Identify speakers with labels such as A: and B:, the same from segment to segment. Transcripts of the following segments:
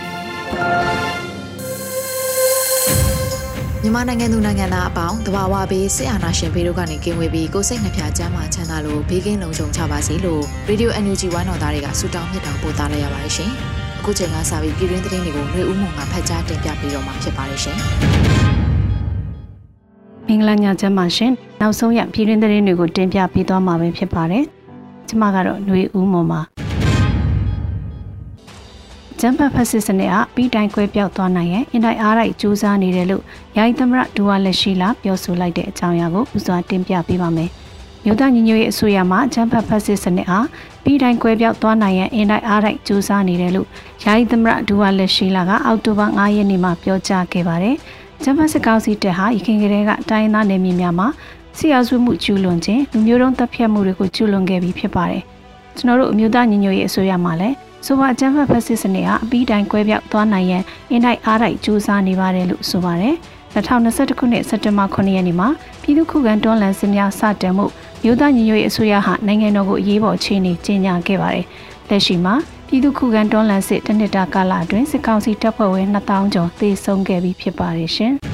A: ပြီ
B: မြန်မာနိုင်ငံသူနိုင်ငံသားအပေါင်းတဘာဝဘေးဆရာနာရှင်ဘေးတို့ကနေကင်းဝေးပြီးကိုစိတ်နှပြချမ်းမာချမ်းသာလို့ဘေးကင်းလုံခြုံကြပါစေလို့ Radio NUG ဝမ်းတော်သားတွေကဆုတောင်းမြတ်တာပို့သားလိုက်ရပါတယ်ရှင်။အခုချိန်ကစပြီးပြည်တွင်းသတင်းတွေကိုမျိုးဦးမုံကဖတ်ကြားတင်ပြပေးတော့မှာဖြစ်ပါတယ်ရှင်။
C: မင်္ဂလာညချမ်းပါရှင်။နောက်ဆုံးရပြည်တွင်းသတင်းတွေကိုတင်ပြပေးသွားမှာပဲဖြစ်ပါတယ်။ကျမကတော့မျိုးဦးမုံပါ။ ဂျမ်ဘတ်ဖက်စစ်စနစ်အပြီးတိုင်းကွဲပြောက်သွားနိုင်ရဲ့အင်တိုင်းအားရိုက်စူးစမ်းနေတယ်လို့ယာယီသမရဒူဝါလက်ရှိလာပြောဆိုလိုက်တဲ့အကြောင်းအရာကိုဥစွာတင်ပြပေးပါမယ်။မြို့သားညီညွတ်ရေးအစိုးရမှဂျမ်ဘတ်ဖက်စစ်စနစ်အားပြီးတိုင်းကွဲပြောက်သွားနိုင်ရဲ့အင်တိုင်းအားရိုက်စူးစမ်းနေတယ်လို့ယာယီသမရဒူဝါလက်ရှိလာကအောက်တိုဘာ9ရက်နေ့မှာပြောကြားခဲ့ပါတယ်။ဂျမ်ဘတ်စစ်ကောင်စီတပ်ဟာရခိုင်ကလေးကတိုင်းသားနယ်မြေများမှာဆီယာဆွေးမှုကျူးလွန်ခြင်းလူမျိုးတုံးတပ်ဖြတ်မှုတွေကိုကျူးလွန်ခဲ့ပြီးဖြစ်ပါတယ်။ကျွန်တော်တို့အမျိုးသားညီညွတ်ရေးအစိုးရမှလည်း ဆိုပါအကြမ်းဖက်ဖက်စစ်စနစ်ဟာအပြီးတိုင်ကွဲပြောက်သွားနိုင်ရန်အင်တိုက်အားတိုက်ကြိုးစားနေပါတယ်လို့ဆိုပါတယ်။2021ခုနှစ်စက်တင်ဘာ9ရက်နေ့မှာပြည်သူ့ခုခံတွန်းလှန်စစ်များစတင်မှုမြို့သားညီညွတ်ရေးအစိုးရဟာနိုင်ငံတော်ကိုအရေးပေါ်အခြေအနေကြေညာခဲ့ပါတယ်။လက်ရှိမှာပြည်သူ့ခုခံတွန်းလှန်စစ်တနစ်တာကာလအတွင်းစစ်ကောင်စီတပ်ဖွဲ့ဝင်2000ကျော်သေဆုံးခဲ့ပြီးဖြစ်ပါတယ်ရှင်။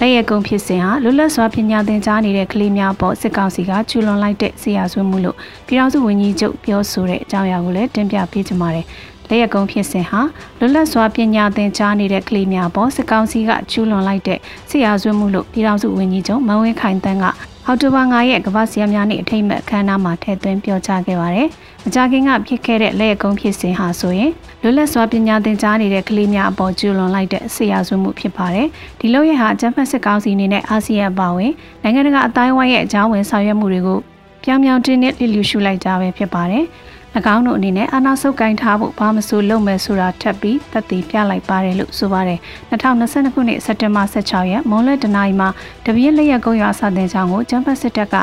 C: လက်ရကုံဖြစ်စဉ်ဟာလွတ်လပ်စွာပညာသင်ကြားနေတဲ့ကလေးများပေါ်စစ်ကောင်စီကကျူးလွန်လိုက်တဲ့ဆရာဆွေးမှုလို့ပြည်ထောင်စုဝန်ကြီးချုပ်ပြောဆိုတဲ့အကြောင်းအရာကိုလည်းတင်ပြပေးကြပါမယ်။လက်ရကုံဖြစ်စဉ်ဟာလွတ်လပ်စွာပညာသင်ကြားနေတဲ့ကလေးများပေါ်စစ်ကောင်စီကကျူးလွန်လိုက်တဲ့ဆရာဆွေးမှုလို့ပြည်ထောင်စုဝန်ကြီးချုပ်မန်ဝင်းခိုင်တန်းက အောက်တိုဘာ9ရက်ကမ္ဘာ့ဆရာများနေ့အထိမ်းအမှတ်အခမ်းအနားမှာထည့်သွင်းပြောကြားခဲ့ပါတယ်။မကြာခင်ကဖြစ်ခဲ့တဲ့လက်ရကုံဖြစ်စဉ်ဟာဆိုရင်လွတ်လပ်စွာပညာသင်ကြားနေတဲ့ကလေးများအပေါ်ကျူးလွန်လိုက်တဲ့ဆရာဆွေးမှုဖြစ်ပါတယ်။ဒီလို့ရဟာဂျပန်စစ်ကောင်စီအနေနဲ့အာဆီယံပါဝင်နိုင်ငံတကာအတိုင်းအဝိုင်းရဲ့အကြောင်းဝင်ဆောင်ရွက်မှုတွေကိုပြောင်ပြောင်တင်းနဲ့လျှူရှုလိုက်ကြပဲဖြစ်ပါတယ်။၎ င်းတို့အနေနဲ့အာဏာဆုပ်ကိုင်ထားဖို့ဘာမဆိုလုပ်မယ်ဆိုတာထပ်ပြီးသက်သေပြလိုက်ပါတယ်လို့ဆိုပါတယ်2022ခုနှစ်စက်တင်ဘာ16ရက်မွန်လက်တနိုင်းမှာတပြည့်လျက်ကုန်းရွာစာတင်ချောင်းကိုကျန်းဖတ်စစ်တပ်က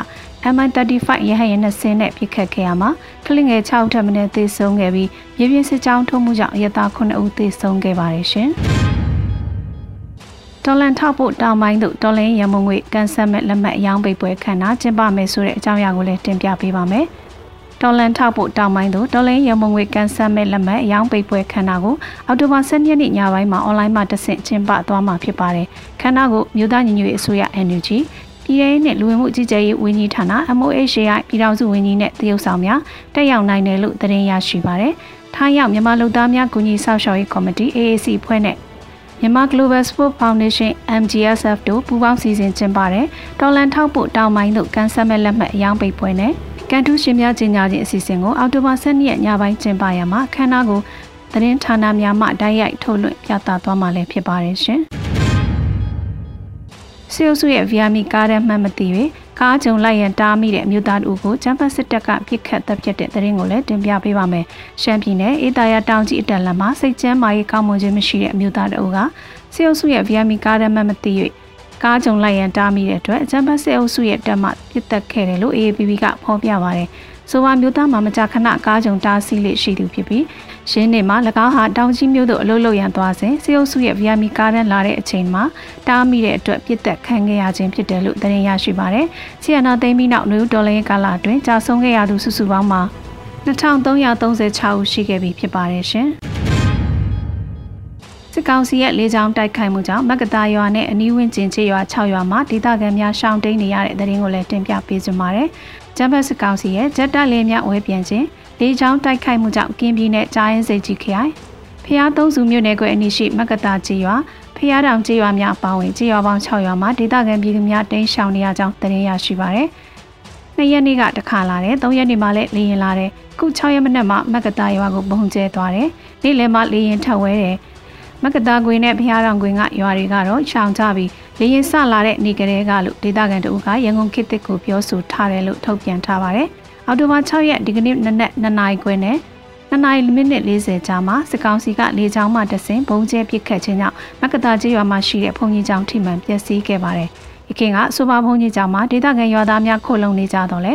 C: MI35 ရဟရင်နဲ့ဆင်းနဲ့ပြစ်ခတ်ခဲ့ရမှာကလင်ငယ်6ထပ်မင်းသေဆုံးခဲ့ပြီးမြေပြင်စစ်ကြောင်းထုံးမှုကြောင့်အရတာ9ဦးသေဆုံးခဲ့ပါတယ်ရှင်တော်လန်ထောက်ဖို့တောင်ပိုင်းသို့တော်လင်းရမုံငွေကန်ဆက်မဲ့လက်မှတ်အယောင်းပိတ်ပွဲခန့်တာကျင်းပမယ်ဆိုတဲ့အကြောင်းအရာကိုလည်းတင်ပြပေးပါမယ်။ ဒေါ်လန်ထောက်ဖို့တောင်ပိုင်းသို့ဒေါ်လန်ရမုံငွေကန်ဆယ်မဲ့လက်မှတ်အယောင်ပိတ်ပွဲခန္ဓာကိုအောက်တိုဘာ10ရက်နေ့ညပိုင်းမှာအွန်လိုင်းမှာတဆင့်ကျင်းပသွားမှာဖြစ်ပါတယ်။ခန္ဓာကိုမြို့သားညီညွတ်ရေးအစိုးရ NUG ပြည်ရေးနဲ့လူဝင်မှုကြီးကြပ်ရေးဝန်ကြီးဌာန MOHAI ပြည်ထောင်စုဝန်ကြီးနဲ့တရုတ်ဆောင်များတက်ရောက်နိုင်တယ်လို့သတင်းရရှိပါတယ်။ထိုင်းရောက်မြန်မာလူသားများကူညီဆောက်ရှောက်ရေးကော်မတီ AAC ဖွဲ့နဲ့မြန်မာ Global Sport Foundation MGSF တို့ပူးပေါင်းစီစဉ်ကျင်းပတဲ့တော်လန်ထောက်ဖို့တောင်ပိုင်းသို့ကန်ဆယ်မဲ့လက်မှတ်အယောင်ပိတ်ပွဲနဲ့ ကန်တူးရှင်များကြီးညာခြင်းအစီအစဉ်ကိုအောက်တိုဘာ7ရက်ညပိုင်းကျင်းပရမှာခန္ဓာကိုသတင်းဌာနများမှတိုက်ရိုက်ထုတ်လွှင့်ပြသသွားမှာလည်းဖြစ်ပါတယ်ရှင်။ဆီယိုစုရဲ့ဗီယာမီကားတဲ့မှတ်မသိ၍ကားကြုံလိုက်ရန်တားမိတဲ့အမျိုးသားတို့ကိုချမ်ပန်စစ်တပ်ကပြစ်ခတ်တပ်ဖြတ်တဲ့သတင်းကိုလည်းတင်ပြပေးပါမယ်။ရှမ်းပြည်နယ်အေးတာယာတောင်ကြီးအတက်လမ်းမှာစိတ်ကျမ်းမာရေးကောင်းမွန်ခြင်းမရှိတဲ့အမျိုးသားတို့ကဆီယိုစုရဲ့ဗီယာမီကားတဲ့မှတ်မသိ၍ ကားကြုံလိုက်ရန်တားမိတဲ့အတွက်အကြံဖတ်စစ်အုပ်စုရဲ့တပ်မှပြစ်တက်ခဲ့တယ်လို့ AAPP ကဖော်ပြပါတယ်။ဆိုပါမျိုးသားမှာမကြာခဏကားကြုံတားဆီးလေးရှိသူဖြစ်ပြီးရင်းနေမှာ၎င်းဟာတောင်ကြီးမြို့သို့အလုပ်လုပ်ရန်သွားစဉ်စစ်အုပ်စုရဲ့ VIP ကားတန်းလာတဲ့အချိန်မှာတားမိတဲ့အတွက်ပြစ်တက်ခံခဲ့ရခြင်းဖြစ်တယ်လို့သတင်းရရှိပါတယ်။ဆီယနာသိမ်းပြီးနောက်နယူးဒေါ်လာကာလအတွင်းကြာဆုံးခဲ့ရသူစုစုပေါင်းမှာ2336ဦးရှိခဲ့ပြီဖြစ်ပါတယ်ရှင်။ စစ်ကောင်စီရဲ့လေကြောင်းတိုက်ခိုက်မှုကြောင့်မက္ကတာရွာနဲ့အနီးဝန်းကျင်ချေရွာ6ရွာမှာဒေသခံများရှောင်တိန်နေရတဲ့သတင်းကိုလည်းတင်ပြပေးကြပါမယ်။ဂျမ်ဘတ်စစ်ကောင်စီရဲ့ဂျက်တိုက်လေများဝဲပြန်ခြင်းလေကြောင်းတိုက်ခိုက်မှုကြောင့်ကင်းပြည်နယ်ကြားရင်စိတ်ကြီးခရိုင်ဖျားသုံးစုမြို့နယ်ကွယ်အနီးရှိမက္ကတာကြီးရွာဖျားတောင်ကြီးရွာများအပါအဝင်ကြီးရွာပေါင်း6ရွာမှာဒေသခံပြည်သူများတိမ်းရှောင်နေရကြောင်းသတင်းရရှိပါရယ်။နှစ်ရက်နေ့ကတခါလာတယ်၊သုံးရက်နေ့မှလည်းလေရင်လာတယ်။ခု6ရက်မနက်မှမက္ကတာရွာကိုပုံကျဲသွားတယ်။နေ့လယ်မှလေရင်ထပ်ဝဲတယ်။ မက္ကတာကွေနဲ့ဖျားတောင်ကွေကရွာတွေကတော့ရှောင်ကြပြီးလေရင်ဆလာတဲ့နေကလေးကလို့ဒေသခံတို့ကရန်ကုန်ခေတ်သစ်ကိုပြောဆိုထားတယ်လို့ထုတ်ပြန်ထားပါတယ်။အော်တိုဘာ6ရက်ဒီကနေ့နနက်2နာရီခွဲနဲ့2နာရီမိနစ်40ကြာမှာစစ်ကောင်စီကလေကြောင်းမှတဆင်ဘုံကျဲပစ်ခတ်ခြင်းကြောင့်မက္ကတာကျေးရွာမှာရှိတဲ့ဘုံကြီးကျောင်းထိမှန်ပျက်စီးခဲ့ပါတယ်။ယခင်ကအဆိုပါဘုံကြီးကျောင်းမှာဒေသခံရွာသားများခိုလုံနေကြတော့လေ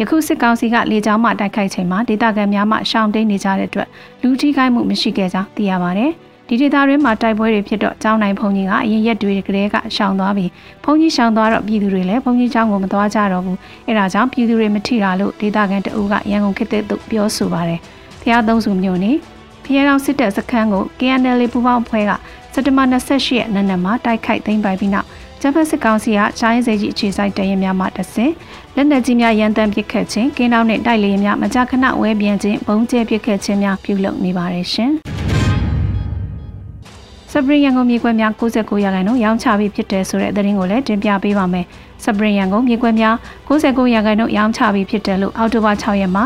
C: ယခုစစ်ကောင်စီကလေကြောင်းမှတိုက်ခိုက်ချိန်မှာဒေသခံများမှရှောင်တိန်နေကြတဲ့အတွက်လူထိခိုက်မှုမရှိခဲ့ကြောင်းသိရပါတယ်။ ဒီဒေသတွင်းမှာတိုက်ပွဲတွေဖြစ်တော့ကျောင်းနိုင်ဘုံကြီးကအရင်ရက်တွေကလေးကရှောင်သွားပြီးဘုံကြီးရှောင်သွားတော့ပြည်သူတွေလည်းဘုံကြီးကျောင်းကိုမသွားကြတော့ဘူးအဲဒါကြောင့်ပြည်သူတွေမထိတာလို့ဒေသခံတအူးကရန်ကုန်ခေတ်သို့ပြောဆိုပါတယ်ဖျားသုံးစုမျိုးနေဖျားတောင်စစ်တပ်စခန်းကို KNL ပူပေါင်းဖွဲ့ကစက်တဘာ28ရက်နေ့နဲ့မှာတိုက်ခိုက်သိမ်းပိုက်ပြီးနောက်ဂျပန်စစ်ကောင်စီကချိုင်းစေကြီးအခြေစိုက်တရင်များမှတဆင်လက်နက်ကြီးများရန်တမ်းပစ်ခတ်ခြင်းကင်းတောင်းနဲ့တိုက်လေယာဉ်များမကြာခဏဝဲပြန်ခြင်းဘုံကျဲပစ်ခတ်ခြင်းများပြုလုပ်နေပါတယ်ရှင်။ စပရင်ရန်ကုန်မြေကွက်များ69ရာခိုင်နှုန်းရောင်းချပြီးဖြစ်တယ်ဆိုတဲ့သတင်းကိုလည်းတင်ပြပေးပါမယ်။စပရင်ရန်ကုန်မြေကွက်များ69ရာခိုင်နှုန်းရောင်းချပြီးဖြစ်တယ်လို့အောက်တိုဘာ6ရက်မှာ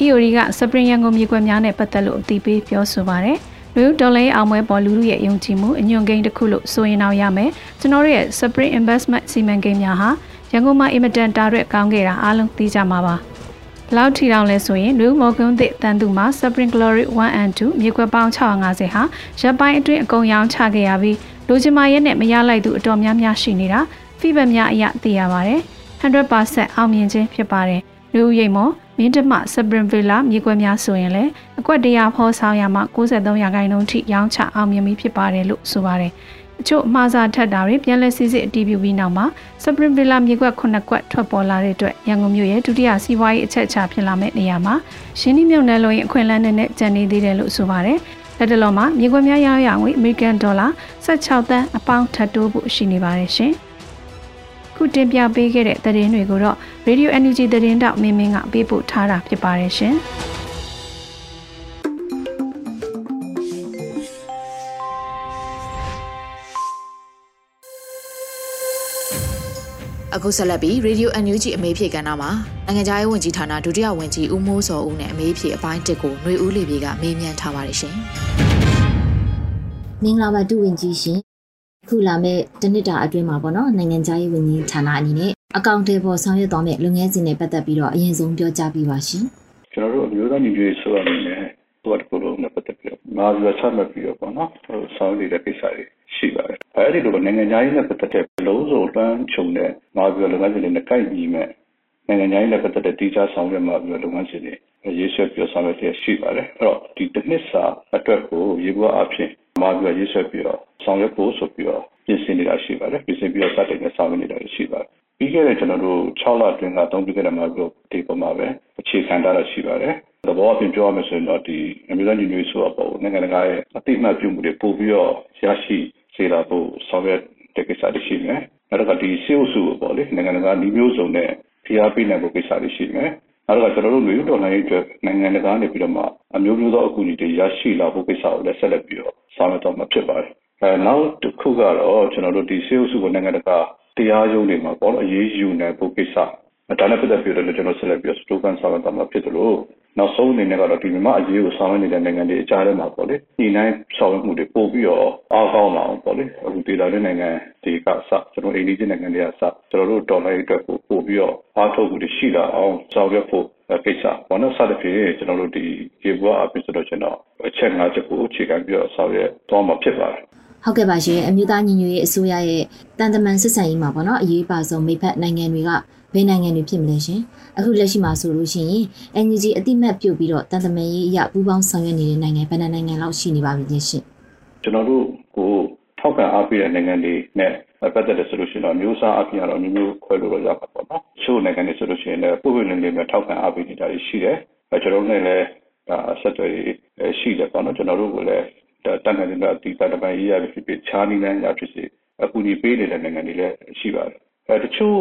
C: EOD ကစပရင်ရန်ကုန်မြေကွက်များနဲ့ပတ်သက်လို့အသိပေးပြောဆိုပါရယ်။လူဒေါ်လာအောင်ပွဲပေါ်လူလူရဲ့ယုံကြည်မှုအညွန့်ကိန်းတစ်ခုလို့ဆိုရင်တော့ရမယ်။ကျွန်တော်တို့ရဲ့ Spring Investment စီမံကိန်းများဟာရန်ကုန်မှာအင်မတန်တာရက်ကောင်းခဲ့တာအားလုံးသိကြမှာပါ။ ဘလောက်ထီတောင်လဲဆိုရင်လူမော်ကွန်းသစ်တန်သူမှာ Spring Glory 1 and 2မြေခွက်ပေါင်း650ဟာရပ်ပိုင်းအတွင်းအကုန်ရောင်းချခဲ့ရပြီးလိုချင်မာရဲ့နဲ့မရလိုက်သူအတော်များများရှိနေတာ feedback များအရသိရပါတယ်100%အောင်မြင်ခြင်းဖြစ်ပါတယ်လူဦးရိပ်မော်မင်းတမ Spring Villa မြေခွက်များဆိုရင်လည်းအကွက်တရာဖောဆောင်ရမှ93ရာခိုင်နှုန်းထိရောင်းချအောင်မြင်ပြီးဖြစ်ပါတယ်လို့ဆိုပါတယ် အချို့အမှားစားထက်တာတွေပြန်လည်စစ်စစ်အတည်ပြုပြီးနောက်မှာ Spring Villa မြေကွက်9ကွက်ထွက်ပေါ်လာတဲ့အတွက်ရန်ကုန်မြို့ရဲ့ဒုတိယစီးပွားရေးအချက်အချဖြစ်လာမယ့်နေရာမှာရှင်းနှီးမြုပ်နှံလို့ရင်အခွင့်အလမ်းနဲ့ကျန်နေသေးတယ်လို့ဆိုပါတယ်။လက်တလုံးမှာမြေကွက်များရောင်းရငွေ American Dollar 16သန်းအပေါင်းထပ်တိုးဖို့ရှိနေပါတယ်ရှင်။ခုတင်ပြပေးခဲ့တဲ့သတင်းတွေကိုတော့ Radio Energy သတင်းတောက်မင်းမင်းကပေးပို့ထားတာဖြစ်ပါတယ်ရှင်။
B: အခုဆက်လက်ပြီး Radio NUG အမေးဖြေကဏ္ဍမှာနိုင်ငံခြားရေးဝန်ကြီးဌာနဒုတိယဝန်ကြီးဦးမိုးစောဦးနဲ့အမေးဖြေအပိုင်းတစ်ကိုຫນွေဦးလေးပြေကမေးမြန်းထားပါတယ်ရှင်။
D: မင်္ဂလာပါဒုဝန်ကြီးရှင်။ခုလာမဲ့တနစ်တာအတွင်းမှာပေါ့နော်နိုင်ငံခြားရေးဝန်ကြီးဌာနအနေနဲ့အကောင့်တွေပေါ်ဆောင်ရွက်သွားမဲ့လုပ်ငန်းစဉ်တွေပတ်သက်ပြီးတော့အရင်ဆုံးပြောကြားပေးပါရှင်။
E: ကျွန်တော်တို့အမျိုးသားညီညွတ်ရေးဆိုရမယ်ဟိုတကူလုံးနဲ့ပတ်သက်ပြီးတော့မာဇာချမှတ်ပြီးတော့ပေါ့နော်ဟိုဆောင်ရွက်နေတဲ့ကိစ္စတွေရှိပါတယ်။ အဲဒီလိုနိုင်ငံခြားရေးနဲ့ပတ်သက်တဲ့လုံးစုံတန်းခြုံတဲ့မာဇာလုပ်ငန်းစဉ်တွေနဲ့ကိုက်ညီမဲ့နိုင်ငံခြားရေးနဲ့ပတ်သက်တဲ့တိကျဆောင်ရွက်မှာပြီးတော့လုပ်ငန်းစဉ်တွေရေးဆွဲပြီးဆောင်ရွက်တဲ့ရှိပါတယ်။အဲ့တော့ဒီတစ်နှစ်စာအတွက်ကိုရေပေါ်အဖြစ်မာဇာရေးဆွဲပြီးတော့ဆောင်ရွက်ဖို့ဆိုပြီးတော့ပြင်ဆင်နေတာရှိပါတယ်။ပြင်ဆင်ပြီးတော့စတင်နေဆောင်ရွက်နေတာရှိပါတယ်။ပြီးခဲ့တဲ့ကျွန်တော်တို့6လအတွင်းကသုံးပြီးခဲ့တဲ့မှာပြီးတော့ဒီပေါ်မှာပဲအခြေခံထားတာရှိပါတယ်သဘောအပြင်ပြောရမယ်ဆိုရင်တော့ဒီအမျိုးသားညီညွတ်ရေးဆိုတော့နိုင်ငံတကာရဲ့အတိအမှတ်ပြုမှုတွေပို့ပြီးတော့ရရှိ စေတာဖို့ဆောင်ရွက်တဲ့ကိစ္စတွေရှိမယ်။နောက်တစ်ခါဒီစေအုပ်စုပေါ့လေနိုင်ငံတကာဒီမျိုးစုံနဲ့ဖိအားပေးနိုင်ဖို့ကိစ္စတွေရှိမယ်။နောက်တစ်ခါကျွန်တော်တို့လူတော်လှန်ရေးအတွက်နိုင်ငံတကာနေပြီးတော့မှအမျိုးမျိုးသောအကူအညီတွေရရှိလာဖို့ကိစ္စကိုလည်းဆက်လက်ပြီးတော့ဆောင်ရွက်တော့မှာဖြစ်ပါတယ်။အဲနောက်တစ်ခုကတော့ကျွန်တော်တို့ဒီစေအုပ်စုကိုနိုင်ငံတကာတရားရုံးတွေမှာပေါ့နော်အရေးယူနိုင်ဖို့ကိစ္စဒါနဲ့ပတ်သက်ပြီးတော့ကျွန်တော်ဆက်လက်ပြီးတော့စတိုကန်ဆောင်ရွက်တော့မှာဖြစ်တယ်လို့ နောက်ဆုံးအနေနဲ့ကတော့ဒီမြန်မာအရေးကိုဆောင်ရွက်နေတဲ့နိုင်ငံတွေအကြားထဲမှာပေါ့လေဒီနိုင်ဆောင်ရွက်မှုတွေပို့ပြီးတော့အားကောင်းလာအောင်ပေါ့လေအခုဒေသတွင်းနိုင်ငံတွေကစကျွန်တော်အိန္ဒိယနိုင်ငံတွေကစကျွန်တော်တို့ဒေါ်လာအတွက်ကိုပို့ပြီးတော့အားထုတ်မှုတွေရှိလာအောင်ဆောင်ရွက်ဖို့ကိစ္စပေါ့နော်စသဖြင့်ကျွန်တော်တို့ဒီရေဘွားအဖြစ်ဆိုတော့ကျွန်တော်အချက်၅ချက်ကိုအခြေခံပြီးတော့ဆောင်ရွက်သွားမှာဖြစ်ပါတယ်
D: ဟုတ်ကဲ့ပါရှင်အမျိုးသားညီညွတ်ရေးအစိုးရရဲ့တန်တမန်စစ်ဆန်ရေးမှာပေါ့နော်အရေးပါဆုံးမိဖက်နိုင်ငံတွေကဘယ်နိုင်ငံတွေဖြစ်မလဲရှင်အခုလက်ရှိမှာဆိုလို့ရှိရင် NUG အတိမတ်ပြုတ်ပြီးတော့တန်တမန်ရေးအရာပူးပေါင်းဆောင်ရွက်နေတဲ့နိုင်ငံဘယ်နှနိုင်ငံလောက်ရှိနေပါပြီရှင်
E: ကျွန်တော်တို့ကိုထောက်ခံအားပေးတဲ့နိုင်ငံတွေနဲ့ပတ်သက်တဲ့ဆိုလို့ရှိရင်တော့မျိုးစားအပြင်ကတော့မျိုးမျိုးခွဲလို့ရပါပေါ့နော်ချို့နိုင်ငံတွေဆိုလို့ရှိရင်လည်းပုံပွင့်နေနေမှာထောက်ခံအားပေးနေတာရှိတယ်အဲကျွန်တော်တို့လည်းဒါဆက်သွယ်ရှိတယ်ပေါ့နော်ကျွန်တော်တို့ကလည်း တန်နိုင်ငံတွေဒီတန်တမန်ရေးရဖြစ်ဖြစ်ခြားနည်းလမ်းရဖြစ်စေအကူအညီပေးနေတဲ့နိုင်ငံတွေလည်းရှိပါတယ်အဲတချို့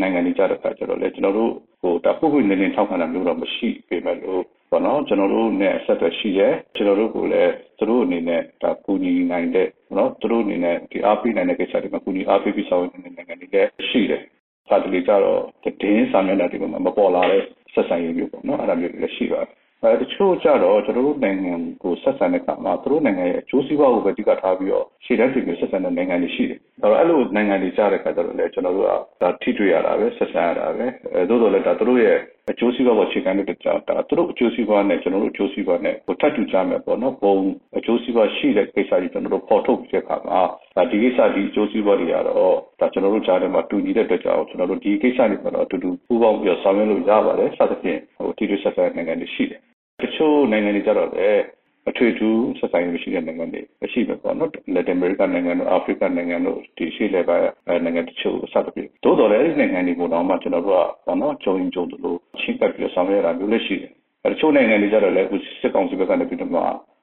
E: နိုင်ငံတွေကြတဲ့အခါကျတော့လေကျွန်တော်တို့ဟိုဒါပုဂ္ဂိုလ်နေနေထောက်ခံတာမျိုးတော့မရှိပေမဲ့လို့ပေါ့နော်ကျွန်တော်တို့နဲ့ဆက်သွယ်ရှိတယ်ကျွန်တော်တို့ကလည်းသူတို့အနေနဲ့ဒါကူညီနိုင်တဲ့နော်သူတို့အနေနဲ့ဒီအားပေးနိုင်တဲ့ကိစ္စတွေမှာကူညီအားပေးပြီးဆောင်ရွက်နေတဲ့နိုင်ငံတွေလည်းရှိတယ်။ဒါတလေကြတော့တည်င်းစာမျက်နှာတွေမှာမပေါ်လာတဲ့ဆက်ဆံရေးမျိုးပေါ့နော်အဲ့ဒါမျိုးတွေလည်းရှိပါတယ် အဲတချို့ကြတော့ကျွန်တော်တို့နိုင်ငံကိုဆက်ဆံတဲ့အခါမှာသူတို့နိုင်ငံရဲ့အကျိုးစီးပွားကိုပဲအဓိကထားပြီးတော့ရှေ့တန်းတင်ပြီးဆက်ဆံတဲ့နိုင်ငံတွေရှိတယ်။အဲတော့အဲ့လိုနိုင်ငံတွေကြားတဲ့အခါကျတော့လေကျွန်တော်တို့ကဒါထိတွေ့ရတာပဲဆက်ဆံရတာပဲအဲသို့တော်လည်းဒါသူတို့ရဲ့အကျိုးစီးပွားပေါ်အခြေခံတဲ့ကြောင့်ဒါသူတို့အကျိုးစီးပွားနဲ့ကျွန်တော်တို့အကျိုးစီးပွားနဲ့ဟိုထပ်တူကြမယ်ပေါ့နော်။ပုံအကျိုးစီးပွားရှိတဲ့ကိစ္စတွေကျွန်တော်တို့ပေါ်ထုတ်ပြီးတဲ့အခါမှာဒါဒီကိစ္စဒီအကျိုးစီးပွားတွေကတော့ဒါကျွန်တော်တို့ကြားထဲမှာတူညီတဲ့အတွက်ကြောင့်ကျွန်တော်တို့ဒီကိစ္စတွေကတော့အတူတူပူးပေါင်းပြီးတော့ဆောင်ရွက်လို့ရပါတယ်။စသဖြင့်ဟိုထိတွေ့ဆက်ဆံနိုင်ငံတွေရှိတယ် တချို့နိုင်ငံတွေကြတော့လည်းအထွေထူးဆက်ဆံရေးမရှိတဲ့နိုင်ငံတွေရှိပဲပေါ့နော်လက်တင်အမေရိကန်နိုင်ငံတို့အာဖရိကနိုင်ငံတို့ဒီရှိလေပါနိုင်ငံတချို့စသဖြင့်သို့တော်လည်းဒီနိုင်ငံတွေကိုတော့မှကျွန်တော်တို့ကပေါ့နော်ဂျုံဂျုံတို့ချင်းကပ်ပြီးဆောင်ရွက်ရတာမျိုးလည်းရှိတယ်အဲတချို့နိုင်ငံတွေကြတော့လည်းစစ်ကောင်စီဘက်ကနေပြီးတော့မှ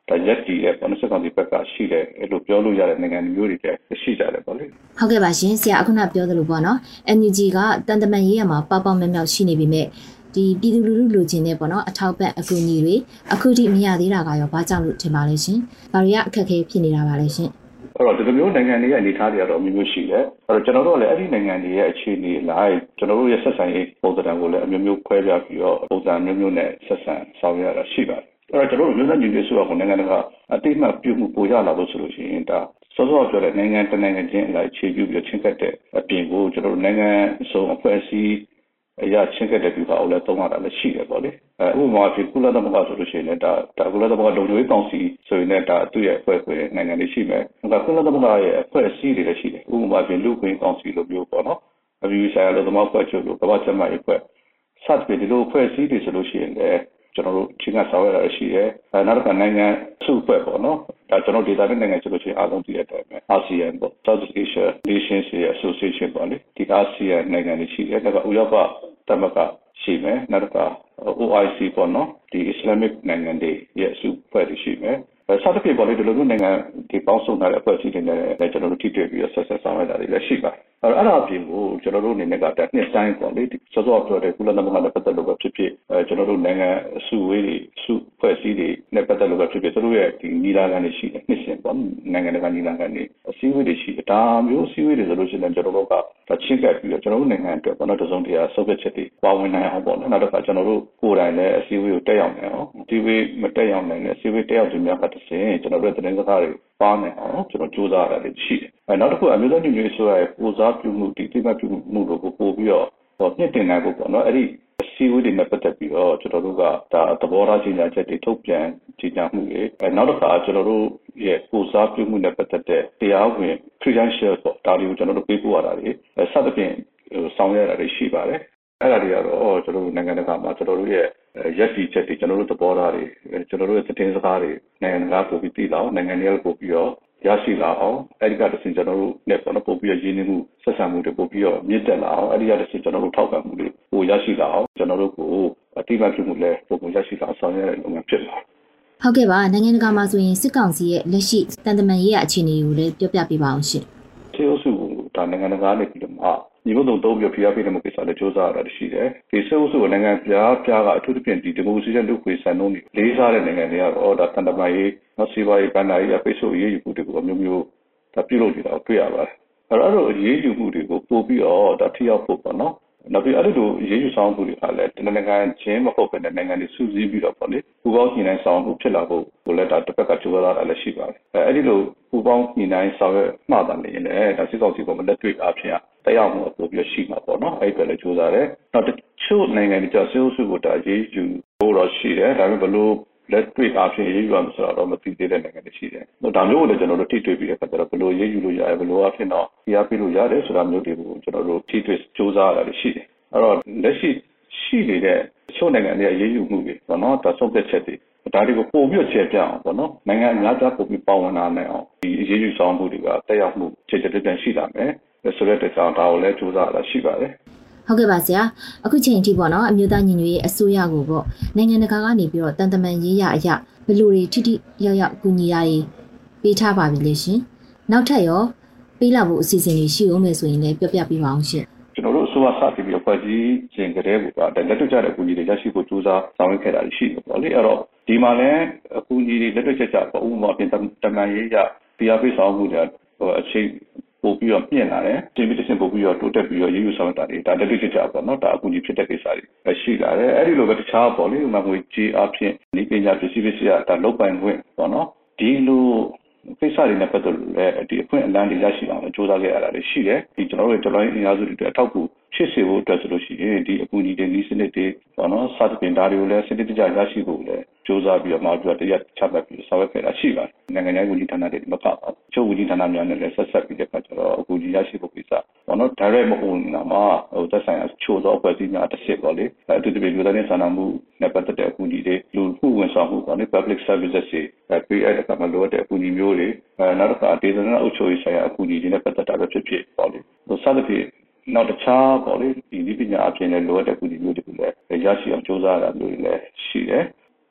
E: ဒါရက်တီရဲ့ပေါ့နော်စစ်ကောင်စီဘက်ကရှိတယ်အဲ့လိုပြောလို့ရတဲ့နိုင်ငံမျိုးတွေလည်းရှိကြတယ်ပေါ့လေ
D: ဟုတ်ကဲ့ပါရှင်ဆရာအခုနပြောသလိုပေါ့နော် NUG ကတန်တမန်ရေးရမှာပေါပေါမြောက်မြောက်ရှိနေပြီမဲ့ ဒီပြည်သူလူထုလိုချင်တဲ့ပေါ့နော်အထောက်ပံ့အကူအညီတွေအခုထိမရသေးတာကရောဘာကြောင့်လို့ထင်ပါလဲရှင်။ဘာတွေကအခက်အခဲဖြစ်နေတာပါလဲရှင်။
E: အဲ့တော့ဒီလိုမျိုးနိုင်ငံတွေရဲ့အနေအထားတွေကတော့မျိုးမျိုးရှိတယ်။အဲ့တော့ကျွန်တော်တို့ကလည်းအဲ့ဒီနိုင်ငံတွေရဲ့အခြေအနေလိုက်ကျွန်တော်တို့ရဲ့ဆက်ဆံရေးပုံစံကိုလည်းအမျိုးမျိုးခွဲပြပြီးတော့ပုံစံမျိုးမျိုးနဲ့ဆက်ဆံဆောင်ရွက်ရတာရှိပါတယ်။အဲ့တော့ကျွန်တော်တို့မျိုးသားညီညွတ်ရေးဆိုတော့နိုင်ငံတကာအတိအမှတ်ပြုမှုပိုရလာလို့ဆိုလို့ရှိရင်ဒါစောစောပြောတဲ့နိုင်ငံတနိုင်ငံချင်းအလိုက်ခြေပြုပြီးချင်းကတ်တဲ့အပြင်ကိုကျွန်တော်တို့နိုင်ငံစုံအဖွဲ့အစည်း အရာချင်းကတဲ့ပြပါအောင်လဲသုံးရတာလည်းရှိတယ်ပေါ့လေအဲဥပမာဖြစ်ကုလသမဂ္ဂဆိုလို့ရှိရင်လည်းဒါဒါကုလသမဂ္ဂလုံခြုံရေးကောင်စီဆိုရင်လည်းဒါသူ့ရဲ့အဖွဲ့ခွဲနိုင်ငံတွေရှိမယ်ဒါကုလသမဂ္ဂရဲ့အဖွဲ့အစည်းတွေလည်းရှိတယ်ဥပမာဖြစ်လူ့ခွင့်ကောင်စီလိုမျိုးပေါ့နော်အပြည်ပြည်ဆိုင်ရာလူသမားဖွဲ့ချုပ်လိုကမ္ဘာ့ကျန်းမာရေးအဖွဲ့စသဖြင့်ဒီလိုအဖွဲ့အစည်းတွေဆိုလို့ရှိရင်လည်း ကျွန်တော်တို့ချင်းကဆောင်ရတာရှိတယ်အဲနောက်တစ်ခါနိုင်ငံစုဖွဲ့ပေါ့နော်ဒါကျွန်တော်ဒေတာနဲ့နိုင်ငံဆိုလို့ရှိရင်အားလုံးသိတဲ့အတိုင်းပဲ ASEAN ပေါ့ South Asia Nations Association ပေါ့လေဒီ ASEAN နိုင်ငံတွေရှိတယ်ဒါကဥရောပသမဂ္ဂရှိမယ်နောက်တစ်ခါ OIC ပေါ့နော်ဒီ Islamic နိုင်ငံတွေရဲ့အစုဖွဲ့တွေရှိမယ် စသဖြင့်ပေါ့လေဒီလိုမျိုးနိုင်ငံဒီပေါင်းစုံထားတဲ့အဖွဲ့အစည်းတွေနဲ့လည်းကျွန်တော်တို့ထိတွေ့ပြီးတော့ဆက်ဆက်ဆောင်ရတာတွေလည်းရှိပါတယ်။အဲ့တော့အဲ့ဒါအပြင်ကိုကျွန်တော်တို့အနေနဲ့ကတက်နှစ်တိုင်းပေါ့လေဒီစောစောပြောတဲ့ကုလသမဂ္ဂနဲ့ပတ်သက်လို့ပဲဖြစ်ဖြစ်အဲကျွန်တော်တို့နိုင်ငံအစုဝေးတွေစုဖွဲ့စည်းတွေနဲ့ပတ်သက်လို့ပဲဖြစ်ဖြစ်သူတို့ရဲ့ဒီနီလာခံတွေရှိတယ်နှစ်စဉ်ပေါ့နိုင်ငံတကာနီလာခံတွေအစည်းအဝေးတွေရှိတယ်ဒါမျိုးအစည်းအဝေးတွေဆိုလို့ရှိရင်ကျွန်တော်တို့က ချင်းကပ်ပြီးတော့ကျွန်တော်တို့နိုင်ငံအတွက်ဘာလို့တစုံတရာဆုတ်ဖြတ်ချက်တွေပါဝင်နိုင်အောင်ပေါ့နော်နောက်တစ်ခါကျွန်တော်တို့ကိုယ်တိုင်လည်းအစည်းအဝေးကိုတက်ရောက်နိုင်အောင်ဒီဝေးမတက်ရောက်နိုင်တဲ့အစည်းအဝေးတက်ရောက်သူများကတစ်ဆင့်ကျွန်တော်တို့သတင်းစကားတွေပါနိုင်အောင်ကျွန်တော်စူးစမ်းရတာရှိတယ်အဲနောက်တစ်ခုအမျိုးသားညီညွတ်ရေးဆိုရယ်ပူစားပြုမှုဒီတိမပြုမှုတို့ကိုပို့ပြီးတော့ဟောမြင့်တင်နိုင်ဖို့ပေါ့နော်အဲ့ဒီအစည်းအဝေးတွေနဲ့ပတ်သက်ပြီးတော့ကျွန်တော်တို့ကဒါသဘောထားကြေညာချက်တွေထုတ်ပြန်ကြေညာမှုတွေအဲနောက်တစ်ခါကျွန်တော်တို့ ရဲ့ပူစားပြုမှုနဲ့ပတ်သက်တဲ့တရားဝင် credential ပေါ့ဒါတွေကိုကျွန်တော်တို့ပေးပို့ရတာတွေအဲစသဖြင့်ဆောင်ရွက်ရတာတွေရှိပါတယ်အဲ့ဒါတွေကတော့ကျွန်တော်တို့နိုင်ငံတကာမှာကျွန်တော်တို့ရဲ့ရက်စီချက်တွေကျွန်တော်တို့သဘောထားတွေကျွန်တော်တို့ရဲ့သတင်းစကားတွေနိုင်ငံတကာပို့ပြီးသိလာအောင်နိုင်ငံတွေကပို့ပြီးတော့ရရှိလာအောင်အဲဒီကတည်းကကျွန်တော်တို့နဲ့ပေါ့နော်ပို့ပြီးရင်းနှီးမှုဆက်ဆံမှုတွေပို့ပြီးတော့မြင့်တက်လာအောင်အဲဒီကတည်းကကျွန်တော်တို့ထောက်ပံ့မှုတွေပိုရရှိလာအောင်ကျွန်တော်တို့ကိုအတိအမှတ်ပြုမှုလည်းပို့ပြီးရရှိလာဆောင်ရွက်ရတဲ့လုပ်ငန်းဖြစ်လာ
D: ဟုတ်ကဲ့ပါနိုင်ငံတကာမှာဆိုရင်စစ်ကောင်စီရဲ့လက်ရှိတန်တမန်ရေးရအခြေအနေကိုလည်းပြောပြပေးပါအောင်ရှင်။
E: စေအုပ်စုဒါနိုင်ငံတကာနဲ့ပြီးတော့မှညီမတို့သုံးပြီးဖိအားပေးတဲ့မှုကိစ္စလည်းစ조사ရတာရှိတယ်။ဒီစေအုပ်စုကနိုင်ငံပြားပြားကအထူးသဖြင့်ဒီဒီမိုကရေစီရဲ့လူ့ခွေစံနှုန်းတွေလေးစားတဲ့နိုင်ငံတွေကတော့ဒါတန်တမာရေးနော်စီးပွားရေးကဏ္ဍရေးအပိတ်ဆို့ရေးယူမှုတွေကိုအမျိုးမျိုးဒါပြုလုပ်နေတာကိုတွေ့ရပါတယ်။အဲ့တော့အဲ့လိုရေးယူမှုတွေကိုပို့ပြီးတော့ဒါထိရောက်ဖို့ပေါ့နော်။ နောက်ပြီးအဲ့လိုရေးယူဆောင်မှုတွေကလည်းတနင်္ဂနွေချင်းမဟုတ်ဘဲနဲ့နိုင်ငံတွေစုစည်းပြီးတော့ပေါ့လေပူပေါင်းညှိနှိုင်းဆောင်မှုဖြစ်လာဖို့ကိုလည်းဒါတစ်ဖက်ကကြိုးစားတာလည်းရှိပါတယ်။အဲ့ဒီလိုပူပေါင်းညှိနှိုင်းဆောင်ရွက်မှသာလျှင်လည်းဒါစစ်ကောင်စီကလက်တွေ့အားဖြင့်တက်ရောက်မှုပိုပြီးရှိမှာပေါ့နော်အဲ့ဒီပဲလည်းကြိုးစားတယ်။နောက်တချို့နိုင်ငံတွေကျဆဲအုပ်စုကိုဒါရေးယူဖို့တော့ရှိတယ်။ဒါပေမဲ့ဘလို့ လက်တွေ့အားဖြင့်ရေးယူရမှာဆိုတော့မသိသေးတဲ့နိုင်ငံတွေရှိတယ်။ဒါမျိုးကိုလည်းကျွန်တော်တို့ထိတွေ့ပြီးတဲ့အခါကျတော့ဘယ်လိုရေးယူလို့ရတယ်ဘယ်လိုအားဖြင့်တော့ပြပေးလို့ရတယ်ဆိုတာမျိုးတွေကိုကျွန်တော်တို့ထိတွေ့စူးစမ်းရတာရှိတယ်။အဲ့တော့လက်ရှိရှိနေတဲ့ချို့နိုင်ငံတွေရေးယူမှုတွေပေါ့နော်ဒါဆုံးဖြတ်ချက်တွေဒါတွေကိုပို့ပြီးချေပြအောင်ပေါ့နော်နိုင်ငံအများကြီးပို့ပြီးပါဝင်လာနိုင်အောင်ဒီအရေးယူဆောင်မှုတွေကတက်ရောက်မှုခြေချတဲ့ရှိလာမယ်ဆိုတဲ့ကြောင့်ဒါကိုလည်းစူးစမ်းရတာရှိပါတယ်
D: ဟုတ်ကဲ့ပါဆရာအခုချိန်အထိပေါ့နော်အမျိုးသားညီညွတ်ရေးအစိုးရကိုပေါ့နိုင်ငံတကာကနေပြီးတော့တန်တမန်ရေးရအရာဘယ်လိုတွေထိထိရောက်ရောက်ကူညီရည်ပေးထားပါပြီလေရှင်နောက်ထပ်ရောပေးလာဖို့အစီအစဉ်တွေရှိဦးမယ်ဆိုရင်လည်းပြောပြပေးပါအောင်ရှင်
E: ကျွန်တော်တို့အစိုးရကစတင်ပြီးဖွဲ့စည်းခြင်းကလေးကလက်တွေ့ကျတဲ့အကူအညီတွေရရှိဖို့ကြိုးစားဆောင်ရွက်ခဲ့တာရှိတယ်ပေါ့လေအဲ့တော့ဒီမှာလည်းအကူအညီတွေလက်တွေ့ကျကျပေါ့ဥပမာပြင်တမန်ရေးရ PR ပေးဆောင်မှုတွေအချိန် ပို့ပြီးတော့ပြင်လာတယ်တင်ပြီးတစ်ဆင့်ပို့ပြီးတော့တိုးတက်ပြီးတော့ရည်ရွယ်ဆောင်တာတွေဒါလက်တွေ့ကျကျပေါ့နော်ဒါအကူအညီဖြစ်တဲ့ကိစ္စတွေရှိလာတယ်အဲ့ဒီလိုပဲတခြားပေါ့လေဥပမာငွေကြေးအဖြစ်ဒီပညာပစ္စည်းပစ္စည်းကဒါလုတ်ပိုင်ခွင့်ပေါ့နော်ဒီလိုကိစ္စတွေနဲ့ပတ်သက်လို့လည်းဒီအခွင့်အလမ်းတွေရရှိအောင်လည်းစ조사ခဲ့ရတာလည်းရှိတယ်ဒီကျွန်တော်တို့ကျွန်တော်အင်အားစုတွေအတွက်အထောက်အကူ ဖြစ်စေဖို့အတွက်ဆိုလို့ရှိရင်ဒီအကူအညီတွေဤစနစ်တွေပေါ့နော်စသဖြင့်ဒါတွေကိုလည်းစနစ်တကျရရှိဖို့လည်းစ조사ပြီးတော့မှပြီးတော့တရားချမှတ်ပြီးဆောင်ရွက်ခဲ့တာရှိပါတယ်နိုင်ငံရေးဝန်ကြီးဌာနတွေမကပါဘူးချုပ်ဝန်ကြီးဌာနများနဲ့လည်းဆက်ဆက်ပြီးတဲ့အခါကျတော့အကူအညီရရှိဖို့ကိစ္စပေါ့နော် direct မဟုတ်ဘူးနော်မှာဟိုသက်ဆိုင်ရာချို့သောအဖွဲ့အစည်းများတစ်စစ်ပေါ့လေအတူတူပြည်သူတွေစာနာမှုနဲ့ပတ်သက်တဲ့အကူအညီတွေလူမှုဝန်ဆောင်မှုပေါ့လေ public services တွေပေးအပ်တဲ့ကမ္ဘာလိုတဲ့အကူအညီမျိုးတွေအဲနောက်တစ်ခါဒေသနာအုပ်ချုပ်ရေးဆိုင်ရာအကူအညီတွေနဲ့ပတ်သက်တာပဲဖြစ်ဖြစ်ပေါ့လေဟိုစသဖြင့် နောက်တခြားပေါ့လေဒီဒီပညာအပြင်လည်းလိုအပ်တဲ့ကူညီမျိုးတွေလည်းရရှိအောင်စ조사ရတာမျိုးတွေလည်းရှိတယ်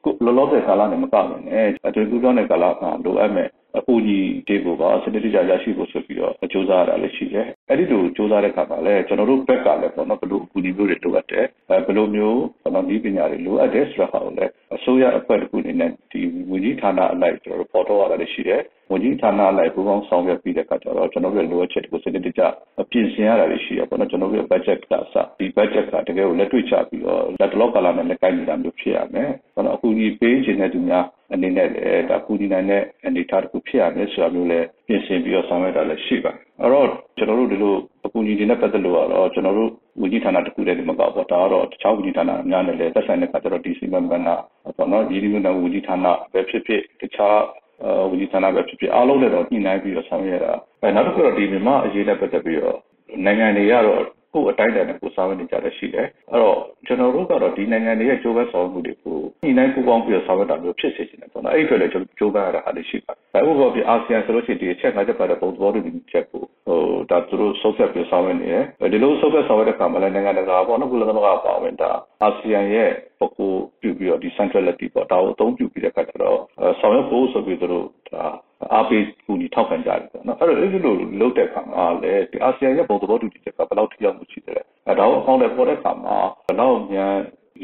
E: ကိုလောလောဆယ်ကာလနဲ့မကဘူးနဲ့အတူတူတော့တဲ့ကာလကလိုအပ်မဲ့ အပူကြီးတေကိုပါစနစ်တကျရရှိဖို့ဆိုပြီးတော့စ조사ရတာလည်းရှိတယ်။အဲ့ဒီလိုစ조사တဲ့ခါမှာလည်းကျွန်တော်တို့ဘက်ကလည်းပေါ့နော်ဘယ်လိုအပူကြီးမျိုးတွေလိုအပ်တယ်။ဘယ်လိုမျိုးပေါ့နော်ဒီပညာတွေလိုအပ်တယ်ဆိုတာကိုလည်းအစိုးရအဖွဲ့တစ်ခုအနေနဲ့ဒီဝန်ကြီးဌာနအလိုက်ကျွန်တော်တို့ပေါ်တော့ရတာလည်းရှိတယ်။ဝန်ကြီးဌာနအလိုက်ပူးပေါင်းဆောင်ရွက်ပြီးတဲ့အခါကျတော့ကျွန်တော်တို့ရဲ့လိုအပ်ချက်တွေကိုစနစ်တကျပြင်ဆင်ရတာလည်းရှိရပေါ့နော်ကျွန်တော်တို့ရဲ့ budget ကစဒီ budget ကတကယ်ကိုလက်တွေ့ချပြီးတော့လက်တလောကလာနဲ့လက်ကိုင်းနေတာမျိုးဖြစ်ရမယ်။ကျွန်တော်အခုဒီပေးခြင်းတဲ့သူများ အနေနဲ့လည်းဒါကူညီနိုင်တဲ့အနေအထားတစ်ခုဖြစ်ရမယ်ဆိုတာမျိုးလည်းပြင်ဆင်ပြီးတော့ဆောင်ရွက်တာလည်းရှိပါတယ်။အဲ့တော့ကျွန်တော်တို့ဒီလိုအကူအညီတွေနဲ့ပတ်သက်လို့ကတော့ကျွန်တော်တို့ဝန်ကြီးဌာနတစ်ခုတည်းဒီမကောက်ပေါ့ဒါကတော့တခြားဝန်ကြီးဌာနအများနဲ့လည်းသက်ဆိုင်တဲ့ခါကျတော့ DC မန်ဘာနာပေါ့နော်ဒီဒီမျိုးနဲ့ဝန်ကြီးဌာနပဲဖြစ်ဖြစ်တခြားဝန်ကြီးဌာနပဲဖြစ်ဖြစ်အားလုံးနဲ့တော့ညှိနှိုင်းပြီးတော့ဆောင်ရွက်ရတာအဲနောက်တစ်ခုတော့ဒီမြန်မာအရေးနဲ့ပတ်သက်ပြီးတော့နိုင်ငံတွေကတော့ ကိုအတိုင်းအတာနဲ့ကိုဆောင်ရွက်နေကြတဲ့ရှိတယ်အဲ့တော့ကျွန်တော်တို့ကတော့ဒီနိုင်ငံတွေရဲ့ကြိုးပမ်းဆောင်မှုတွေကိုညှိနှိုင်းပူးပေါင်းပြီးတော့ဆောင်ရွက်တာမျိုးဖြစ်စေချင်တယ်ပေါ့နော်အဲ့ဒီအတွက်လည်းကျွန်တော်ကြိုးပမ်းရတာအားရှိပါတယ်ဥပမာပြအာဆီယံဆိုလို့ရှိရင်ဒီအချက်၅ချက်ပါတဲ့ပုံသဘောတူညီချက်ကိုဟိုဒါသူတို့ဆုတ်ဆက်ပြီးဆောင်ရွက်နေတယ်ဒီလိုဆုတ်ဆက်ဆောင်ရွက်တဲ့အခါမှာလည်းနိုင်ငံတကာပေါ့နော်ကုလသမဂ္ဂပါဝင်တာအာဆီယံရဲ့ပကူပြုပြီးတော့ဒီ centrality ပေါ့ဒါကိုအသုံးပြုပြီးတဲ့အခါကျတော့ဆောင်ရွက်ဖို့ဆိုပြီးသူတို့ဒါ အားပေးကူညီထောက်ခံကြတယ်ပေါ့နော်အဲ့တော့အဲ့ဒီလိုလုပ်တဲ့အခါမှာလည်းဒီအာဆီယံရဲ့ပုံသဘောတူညီချက်ကဘယ်လောက်ထိရောက်မှုရှိတယ်အဲဒါကိုအကောင့်တွေပေါ်တဲ့အခါမှာဘယ်လောက်မြန်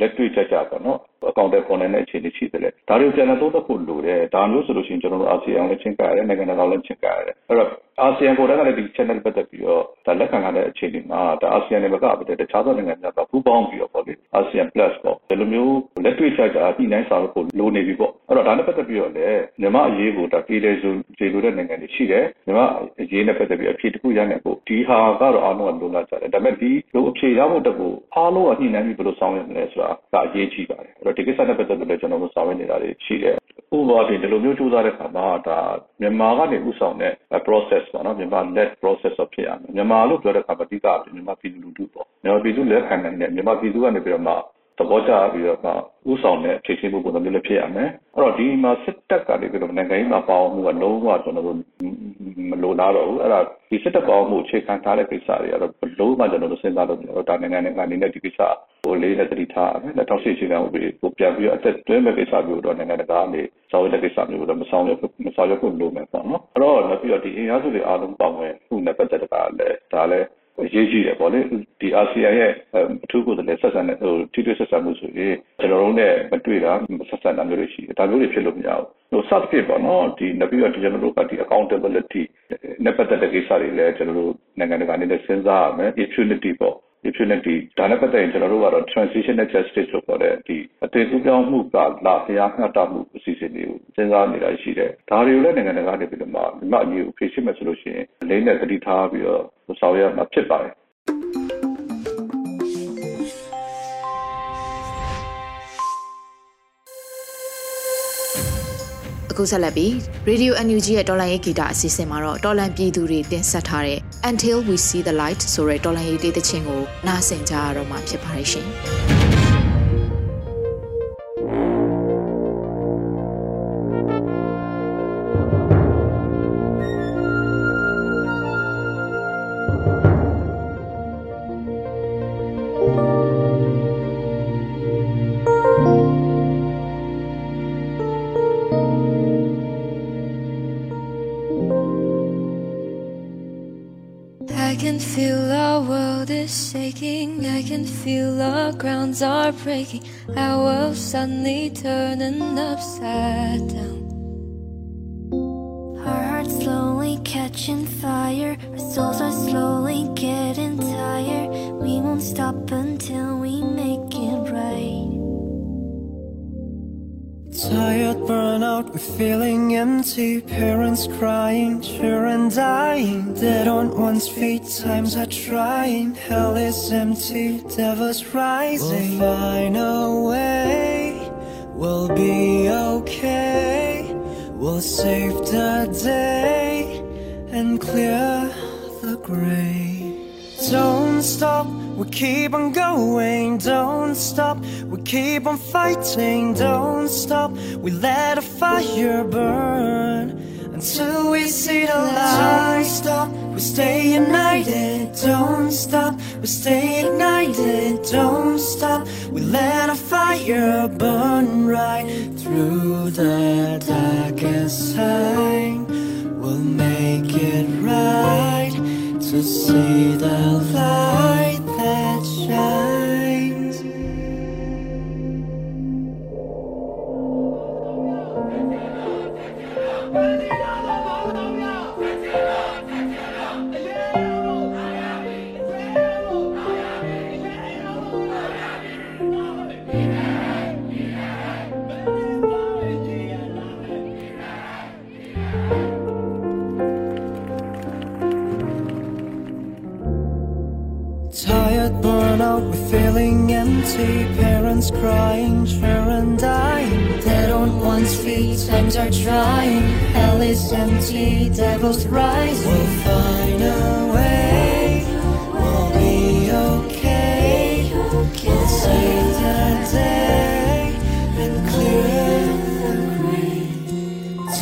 E: လက်တွေ့ကြကြပေါ့နော် အကောင့်တွေပေါ်နေတဲ့အခြေအနေရှိတယ်လေဒါတွေကိုပြန်သုံးသပ်ဖို့လိုတယ်ဒါမျိုးဆိုလို့ရှိရင်ကျွန်တော်တို့အာဆီယံလည်းချင်းကရတယ်နိုင်ငံတကာလည်းချင်းကရတယ်အဲ့တော့အာဆီယံကိုယ်တိုင်ကလည်းဒီ channel ပတ်သက်ပြီးတော့ဒါလက်ခံရတဲ့အခြေအနေမှာဒါအာဆီယံနဲ့မကဘူးတခြားသောနိုင်ငံတွေကပူးပေါင်းပြီးတော့ပေါ့လေအာဆီယံ plus ပေါ့ဒီလိုမျိုးလက်တွေ့ကြကြညှိနှိုင်းဆောင်ဖို့လိုနေပြီပေါ့အဲ့တော့ဒါနဲ့ပတ်သက်ပြီးတော့လည်းမြန်မာအရေးကိုဒါပြည်လေဆိုခြေလိုတဲ့နိုင်ငံတွေရှိတယ်မြန်မာအရေးနဲ့ပတ်သက်ပြီးအဖြေတစ်ခုရနိုင်ဖို့ဒီဟာကတော့အားလုံးကလိုလားကြတယ်ဒါပေမဲ့ဒီလိုအဖြေရဖို့တကူအားလုံးကညှိနှိုင်းပြီးဘယ်လိုဆောင်ရွက်မလဲဆိုတာဒါအရေးကြီးပါတယ်အဲ့တော့ဒီကိစ္စနဲ့ပတ်သက်လို့လည်းကျွန်တော်တို့ဆောင်ရွက်နေတာတွေရှိတယ်ဥပမာဒီလိုမျိုးစူးစမ်းတဲ့အခါမှာဒါမြန်မာကနေဥဆောင်တဲ့ process ပေါ့နော်မြန်မာ led process ဖြစ်ရမယ်မြန်မာလို့ပြောတဲ့အခါမှာအဓိကမြန်မာပြည်သူလူထုပေါ့မြန်မာပြည်သူလက်ခံနိုင်တဲ့မြန်မာပြည်သူကနေပြီးတော့မှ သဘောကျပြီးတော့မှဥဆောင်တဲ့ဖြည့်ရှင်းမှုပုံစံမျိုးလည်းဖြစ်ရမယ်အဲ့တော့ဒီမှာစစ်တပ်ကနေပြီးတော့နိုင်ငံရေးမှာပေါအောင်မှုကလုံးဝကျွန်တော်တို့မလိုလားတော့ဘူးအဲ့ဒါဒီစစ်တပ်ပေါအောင်မှုအခြေခံထားတဲ့ကိစ္စတွေကတော့ဘလုံးဝကျွန်တော်တို့စဉ်းစားလို့မရတော့ဒါနိုင်ငံနိုင်ငံအနေနဲ့ဒီကိစ္စဟိုလေးနဲ့တတိထားမယ်လက်ထောက်ရှိရှိတဲ့ဥပဒေကိုပြန်ပြီးတော့အသက်သွင်းမဲ့ကိစ္စမျိုးတော့နိုင်ငံတကာကနေဆောင်ရွက်တဲ့ကိစ္စမျိုးတော့မဆောင်ရွက်မဆောင်ရွက်ဖို့လိုမယ်ပေါ့နော်အဲ့တော့နောက်ပြီးတော့ဒီအင်အားစုတွေအားလုံးပါဝင်ခုနဲ့ပတ်သက်တာလည်းဒါလည်း အရေးကြီးတယ်ပေါ့လေဒီအာဆီယံရဲ့အထူးကိုယ်စားလှယ်ဆက်ဆံတဲ့ဟိုထိတွေ့ဆက်ဆံမှုဆိုရင်ကျွန်တော်တို့နဲ့မတွေ့တာဆက်ဆံတာမျိုးတွေရှိတယ်ဒါမျိုးတွေဖြစ်လို့မရဘူးဟိုစသဖြင့်ပေါ့နော်ဒီနောက်ပြီးတော့ကျွန်တော်တို့ကဒီ accountability နဲ့ပတ်သက်တဲ့ကိစ္စတွေလည်းကျွန်တော်တို့နိုင်ငံတကာအနေနဲ့စဉ်းစားရမယ် impunity ပေါ့ impunity ဒါနဲ့ပတ်သက်ရင်ကျွန်တော်တို့ကတော့ transitional justice လို့ခေါ်တဲ့ဒီအသွင်ကူးပြောင်းမှုကလာတရားမျှတမှုအစီအစဉ်တွေကိုစဉ်းစားနေတာရှိတယ်ဒါတွေကိုလည်းနိုင်ငံတကာနေပြီးတော့မှမြတ်အရေးကိုဖြေရှင်းမယ်ဆိုလို့ရှိရင်အလေးနဲ့တတိထားပြီးတော့ဆောင်ရွက်မှာဖြစ်ပါတယ်
B: အခုဆက်လက်ပြီး Radio NUG ရဲ့တော်လန်ရေးဂီတအစီအစဉ်မှာတော့တော်လန်ပြည်သူတွေတင်ဆက်ထားတဲ့ Until We See the Light ဆိုတဲ့တော်လန်ရေးတေးသချင်းကိုနားဆင်ကြရတော့မှာဖြစ်ပါတယ်ရှင်။
F: feel our world is shaking. I can feel our grounds are breaking. Our world suddenly turning upside down. Our hearts slowly catching fire. Our souls are slowly getting tired. We won't stop until
G: Tired, burn out, we're feeling empty. Parents crying, children dying. Dead on one's feet, times are trying. Hell is empty, devil's rising. We'll find a way, we'll be okay. We'll save the day and clear the gray. Don't stop, we keep on going. Don't stop, we keep on fighting. Don't stop, we let a fire burn until we see the light. Don't stop, we stay united. Don't stop, we stay united, Don't stop, we let a fire burn right through the darkest time. We'll make it right to see the light shine. Out, we're feeling empty. Parents crying, children dying. Dead on one's feet, times are trying. Hell is empty, devil's rising. We'll find a way, we'll be okay. We'll save the day and clear the gray.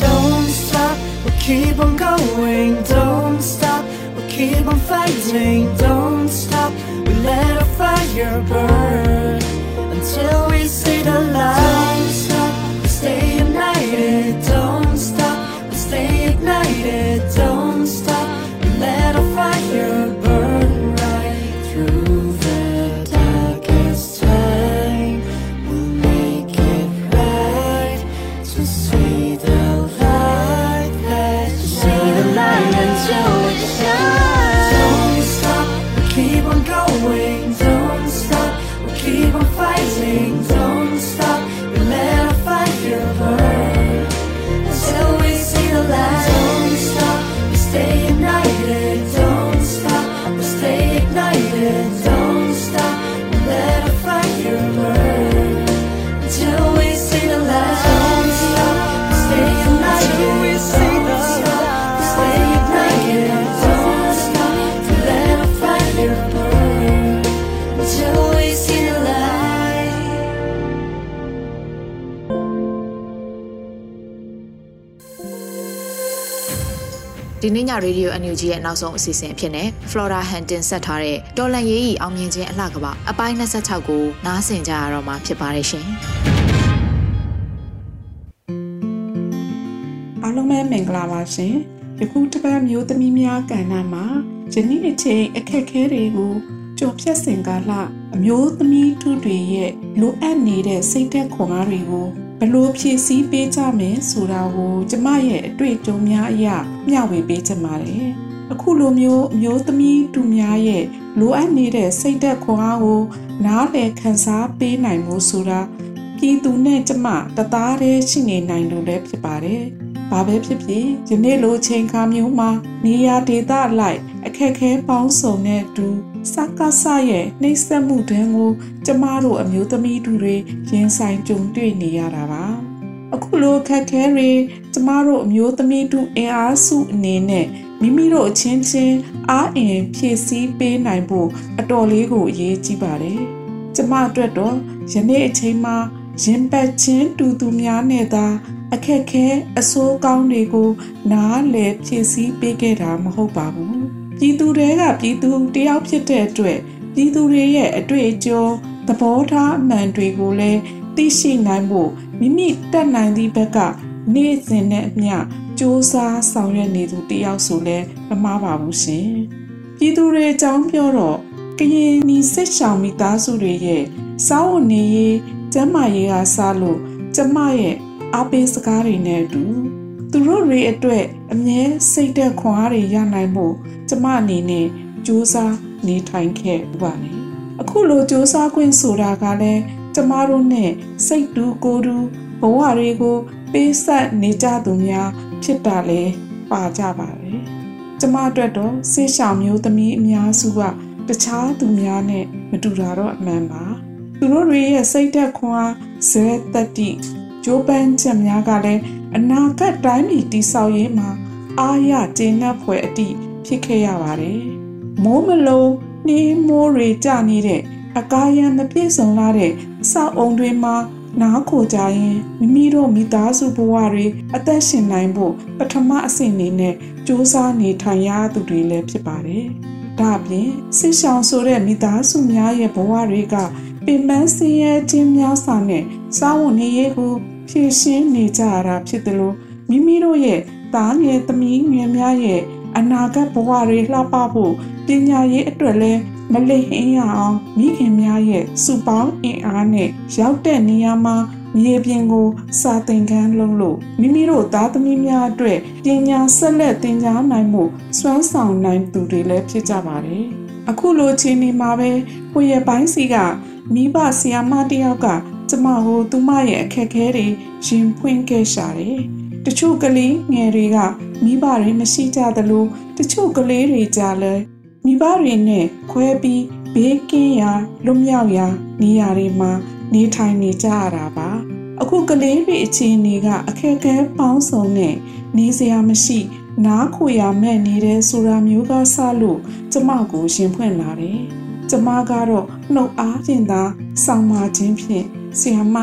G: Don't stop, we'll keep on going. Don't stop, we'll keep on fighting. Don't stop, we let fire burn until we see the light. Don't stop, stay united.
B: ဒီနေ့ညရေဒီယို NUG ရဲ့နောက်ဆုံးအစီအစဉ်အဖြစ်နဲ့ Flora Hunting ဆက်ထားတဲ့တော်လန်ရေးဤအောင်မြင်ခြင်းအလှကပအပိုင်း26ကိုနားဆင်ကြရတော့မှာဖြစ်ပါတယ်ရှင်။
H: အားလုံးပဲမင်္ဂလာပါရှင်ယခုတစ်ပတ်မျိုးသမီးများကဏ္ဍမှာယနေ့အချိန်အခက်အခဲတွေကိုကြော်ဖြတ်စင်ကာလအမျိုးသမီးထုတွေရဲ့လိုအပ်နေတဲ့စိတ်သက်ခွန်အားတွေကို ဘယ်လို့ဖြည့်ဆည်းပေးကြမယ်ဆိုတာကိုကျမရဲ့အတွေ့အကြုံများအရမျှဝေပေးချင်ပါတယ်အခုလိုမျိုးအမျိုးသမီးတူများရဲ့လိုအပ်နေတဲ့စိတ်သက်ခွန်အားကိုနားလည်ခံစားပေးနိုင်မှုဆိုတာပြည်သူနဲ့ကျမတသားတည်းရှိနေနိုင်လို့လည်းဖြစ်ပါတယ်။ ဘာပဲဖြစ်ဖြစ်ယနေ့လိုချိန်ခါမျိုးမှာနေရာဒေသလိုက်အခက်ခဲပေါင်းစုံတဲ့အတူစကားဆရဲ့နှိမ့်ဆက်မှုတန်းကိုကျမတို့အမျိုးသမီးတို့တွေရင်ဆိုင်ကြုံတွေ့နေရတာပါ။အခုလိုအခက်ခဲတွေကျမတို့အမျိုးသမီးတို့အင်အားစုအနေနဲ့မိမိတို့အချင်းချင်းအားအင်ဖြည့်ဆည်းပေးနိုင်ဖို့အတော်လေးကိုအရေးကြီးပါတယ်။ကျမအတွက်တော့ယနေ့အချိန်မှာရင်ပတ်ချင်းတူသူများနဲ့သာ အခက်ခဲအဆိုးကောင်းတွေကို နားလည်ဖြည့်ဆည်းပေးခဲ့တာမဟုတ်ပါဘူးပြည်သူတွေကပြည်သူတယောက်ဖြစ်တဲ့အတွက်ပြည်သူတွေရဲ့အတွေ့အကြုံသဘောထားအမှန်တွေကိုလည်းသိရှိနိုင်ဖို့မိမိတက်နိုင်သည့်ဘက်ကနေ့စဉ်နဲ့အမျှစ조사ဆောင်ရွက်နေသူတယောက်ဆိုလဲမမှားပါဘူးရှင်ပြည်သူတွေအကြောင်းပြောတော့ကရင်နီစစ်ဆောင်မိသားစုတွေရဲ့စားဝတ်နေရေးကျန်းမာရေးကစားလို့ကျမရဲ့ အားပေးစကားတွေနဲ့အတူသူတို့တွေအတွက်အမြဲစိတ်သက်ခွန်အားတွေရနိုင်ဖို့ကျမအနေနဲ့ကြိုးစားနေထိုင်ခဲ့ပါလေအခုလိုကြိုးစားခွင့်ဆိုတာကလည်းကျမတို့နဲ့စိတ်တူကိုယ်တူဘဝတွေကိုပေးဆက်နေကြသူများ ဖြစ်တာလဲပါကြပါတယ်ကျမအတွက်တော့ဆေးရှောင်မျိုးသမီးအများစုကတခြားသူများနဲ့မတူတာတော့အမှန်ပါသူတို့တွေရဲ့စိတ်သက်ခွန်အားဇဲတက်တိ ဂျိုးပန်းချက်များကလည်းအနာဂတ်တိုင်းပြည်တည်ဆောက်ရေးမှာအားရကျေနပ်ဖွယ်အတိဖြစ်ခဲ့ရပါတယ်မိုးမလုံးနှင်းမိုးတွေကြနေတဲ့အကားရန်မပြည့်စုံလာတဲ့အဆောက်အုံတွေမှာနားခိုကြရင်မိမိတို့မိသားစုဘဝတွေအသက်ရှင်နိုင်ဖို့ပထမအဆင့်အနေနဲ့စူးစမ်းနေထိုင်ရသူတွေလည်းဖြစ်ပါတယ်။ဒါ့အပြင်ဆစ်ဆောင်ဆိုတဲ့မိသားစုများရဲ့ဘဝတွေက ပင်ပန်းဆင်းရဲခြင်းများစွာနဲ့စားဝတ်နေရေးကိုဖြည့်ရှင်းနေကြရတာဖြစ်တယ်လို့မိမိတို့ရဲ့သားငယ်သမီးငယ်များရဲ့အနာဂတ်ဘဝတွေလှပဖို့ပညာရေးအတွက်လည်းမလိဟင်းရအောင်မိခင်များရဲ့စုပေါင်းအင်အားနဲ့ရောက်တဲ့နေရာမှာမြေပြင်ကိုစာသင်ခန်းလုပ်လို့မိမိတို့သားသမီးများအတွက်ပညာဆက်လက်သင်ကြားနိုင်မှုစွမ်းဆောင်နိုင်သူတွေလည်းဖြစ်ကြပါတယ်။အခုလိုချိန်နေမှာပဲကိုရဲ့ပိုင်းစီက မိဘဆရာမတယောက်ကကျမကိုသူမရဲ့အခက်အခဲတွေရင်ဖွင့်ခဲ့ရှာတယ်။တချို့ကလေးငယ်တွေကမိဘတွေမရှိကြသလိုတချို့ကလေးတွေကြလည်းမိဘတွေနဲ့ခွဲပြီးဘေးကင်းရာလွတ်မြောက်ရာနေရာတွေမှာနေထိုင်နေကြရတာပါအခုကလေးတွေအခြေအနေကအခက်အခဲပေါင်းစုံနဲ့နေစရာမရှိနားခိုရမဲ့နေတဲ့ဆိုတာမျိုးကစလို့ကျမကိုရှင်ဖွင့်လာတယ် ကျမကတော့နှုတ်အားဖြင့်သာစောင့်မခြင်းဖြင့်ဆီယမ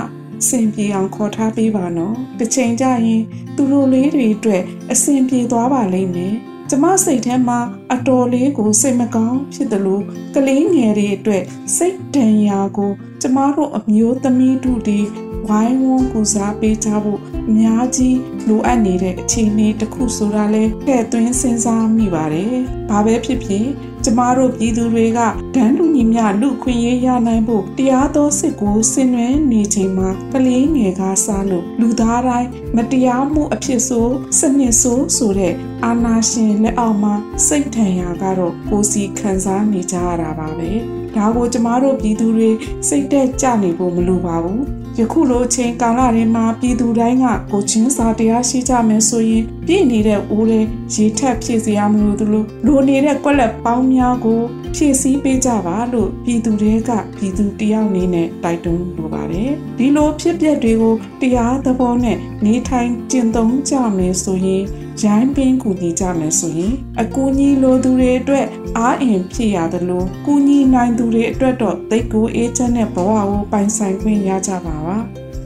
H: စင်ပြေအောင်ခေါ်ထားပေးပါနော်တစ်ချိန်ကျရင်သူတို့လေးတွေအတွက်အဆင်ပြေသွားပါလိမ့်မယ်ကျမစိတ်ထဲမှာအတော်လေးကိုစိတ်မကောင်းဖြစ်တယ်လို့ကလေးငယ်တွေအတွက်စိတ်ဒဏ်ရာကို ကျမတို့အမျိုးသမီးတို့ဒီ ဝိုင်းဝန်းကူစားပေးကြဖို့အများကြီးလိုအပ်နေတဲ့အခြေအနေတစ်ခုဆိုတာလဲထည့်သွင်းစဉ်းစားမိပါတယ်။ဘာပဲဖြစ်ဖြစ်ကျမတို့ပြည်သူတွေကဒန်းလူညီမျှလူခွင့်ရေးရနိုင်ဖို့တရားသောစစ်ကိုဆင်နွှဲနေချိန်မှာကလေးငယ်ကစားလို့လူသားတိုင်းမတရားမှုအဖြစ်ဆိုစနစ်ဆိုးဆိုတဲ့အာနာရှင်လက်အောက်မှာစိတ်ထန်ရာကတော့ကိုစီခံစားနေကြရတာပါပဲဒါကိုကျမတို့ပြည်သူတွေစိတ်သက်ကြနေဖို့မလိုပါဘူး ယခုလိုအချိန်ကာလတွေမှာပြည်သူတိုင်းကကိုချင်းစာတရားရှိကြမယ်ဆိုရင် ပြည့်နေတဲ့အိုးတွေရေထက်ဖြည့်စရာမလိုသလိုလိုနေတဲ့ကွက်လက်ပေါင်းများကို ဖြည့်ဆည်းပေးကြပါလို့ပြည်သူတွေကပြည်သူတယောက်အနေနဲ့တိုက်တွန်းလိုပါတယ်ဒီလိုဖြစ်ပျက်တွေကိုတရားသဘောနဲ့နေထိုင်ကျင့်သုံးကြမယ်ဆိုရင်ရိုင်းပင်းကူညီကြမယ်ဆိုရင်အကူအညီလိုသူတွေအတွက်အားအင်ဖြစ်ရသလိုကူညီနိုင်သူတွေအတွက်တော့သိတ်ကူအေးချမ်းတဲ့ဘဝကိုပိုင်ဆိုင်ခွင့်ရကြပါပါ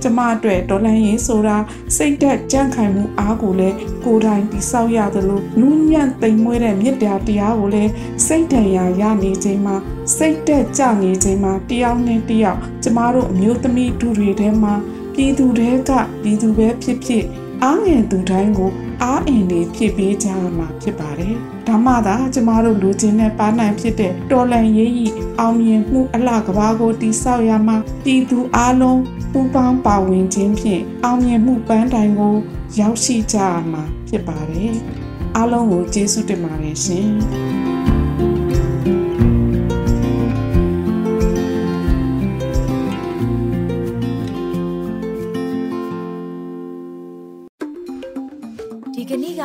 H: ကျမအတွက်ဒေါ်လန်ရေးဆိုတာစိတ်သက်ကြံ့ခိုင်မှုအားကိုလည်းကိုယ်တိုင်တိဆောက်ရသလိုနူးညံ့သိမ်မွေးတဲ့မေတ္တာတရားကိုလည်းစိတ်တန်ရာရနေခြင်းမှာစိတ်သက်ကြနေခြင်းမှာတယောက်နဲ့တယောက်ကျမတို့အမျိုးသမီးတို့တွေထဲမှာပြည်သူတွေကပြည်သူပဲဖြစ်ဖြစ်အားငယ်သူတိုင်းကိုအားအင်တွေဖြစ်ပေးကြရမှာဖြစ်ပါတယ်။ ဒါမှသာကျမတို့လူချင်းနဲ့ပါနိုင်ဖြစ်တဲ့တော်လန်ရေးဤအောင်မြင်မှုအလှကဘာကိုတိဆောက်ရမှာပြည်သူအလုံးပူးပေါင်းပါဝင်ခြင်းဖြင့်အောင်မြင်မှုပန်းတိုင်ကိုရောက်ရှိကြရမှာဖြစ်ပါတယ်။အားလုံးကိုကျေးဇူးတင်ပါတယ်ရှင်။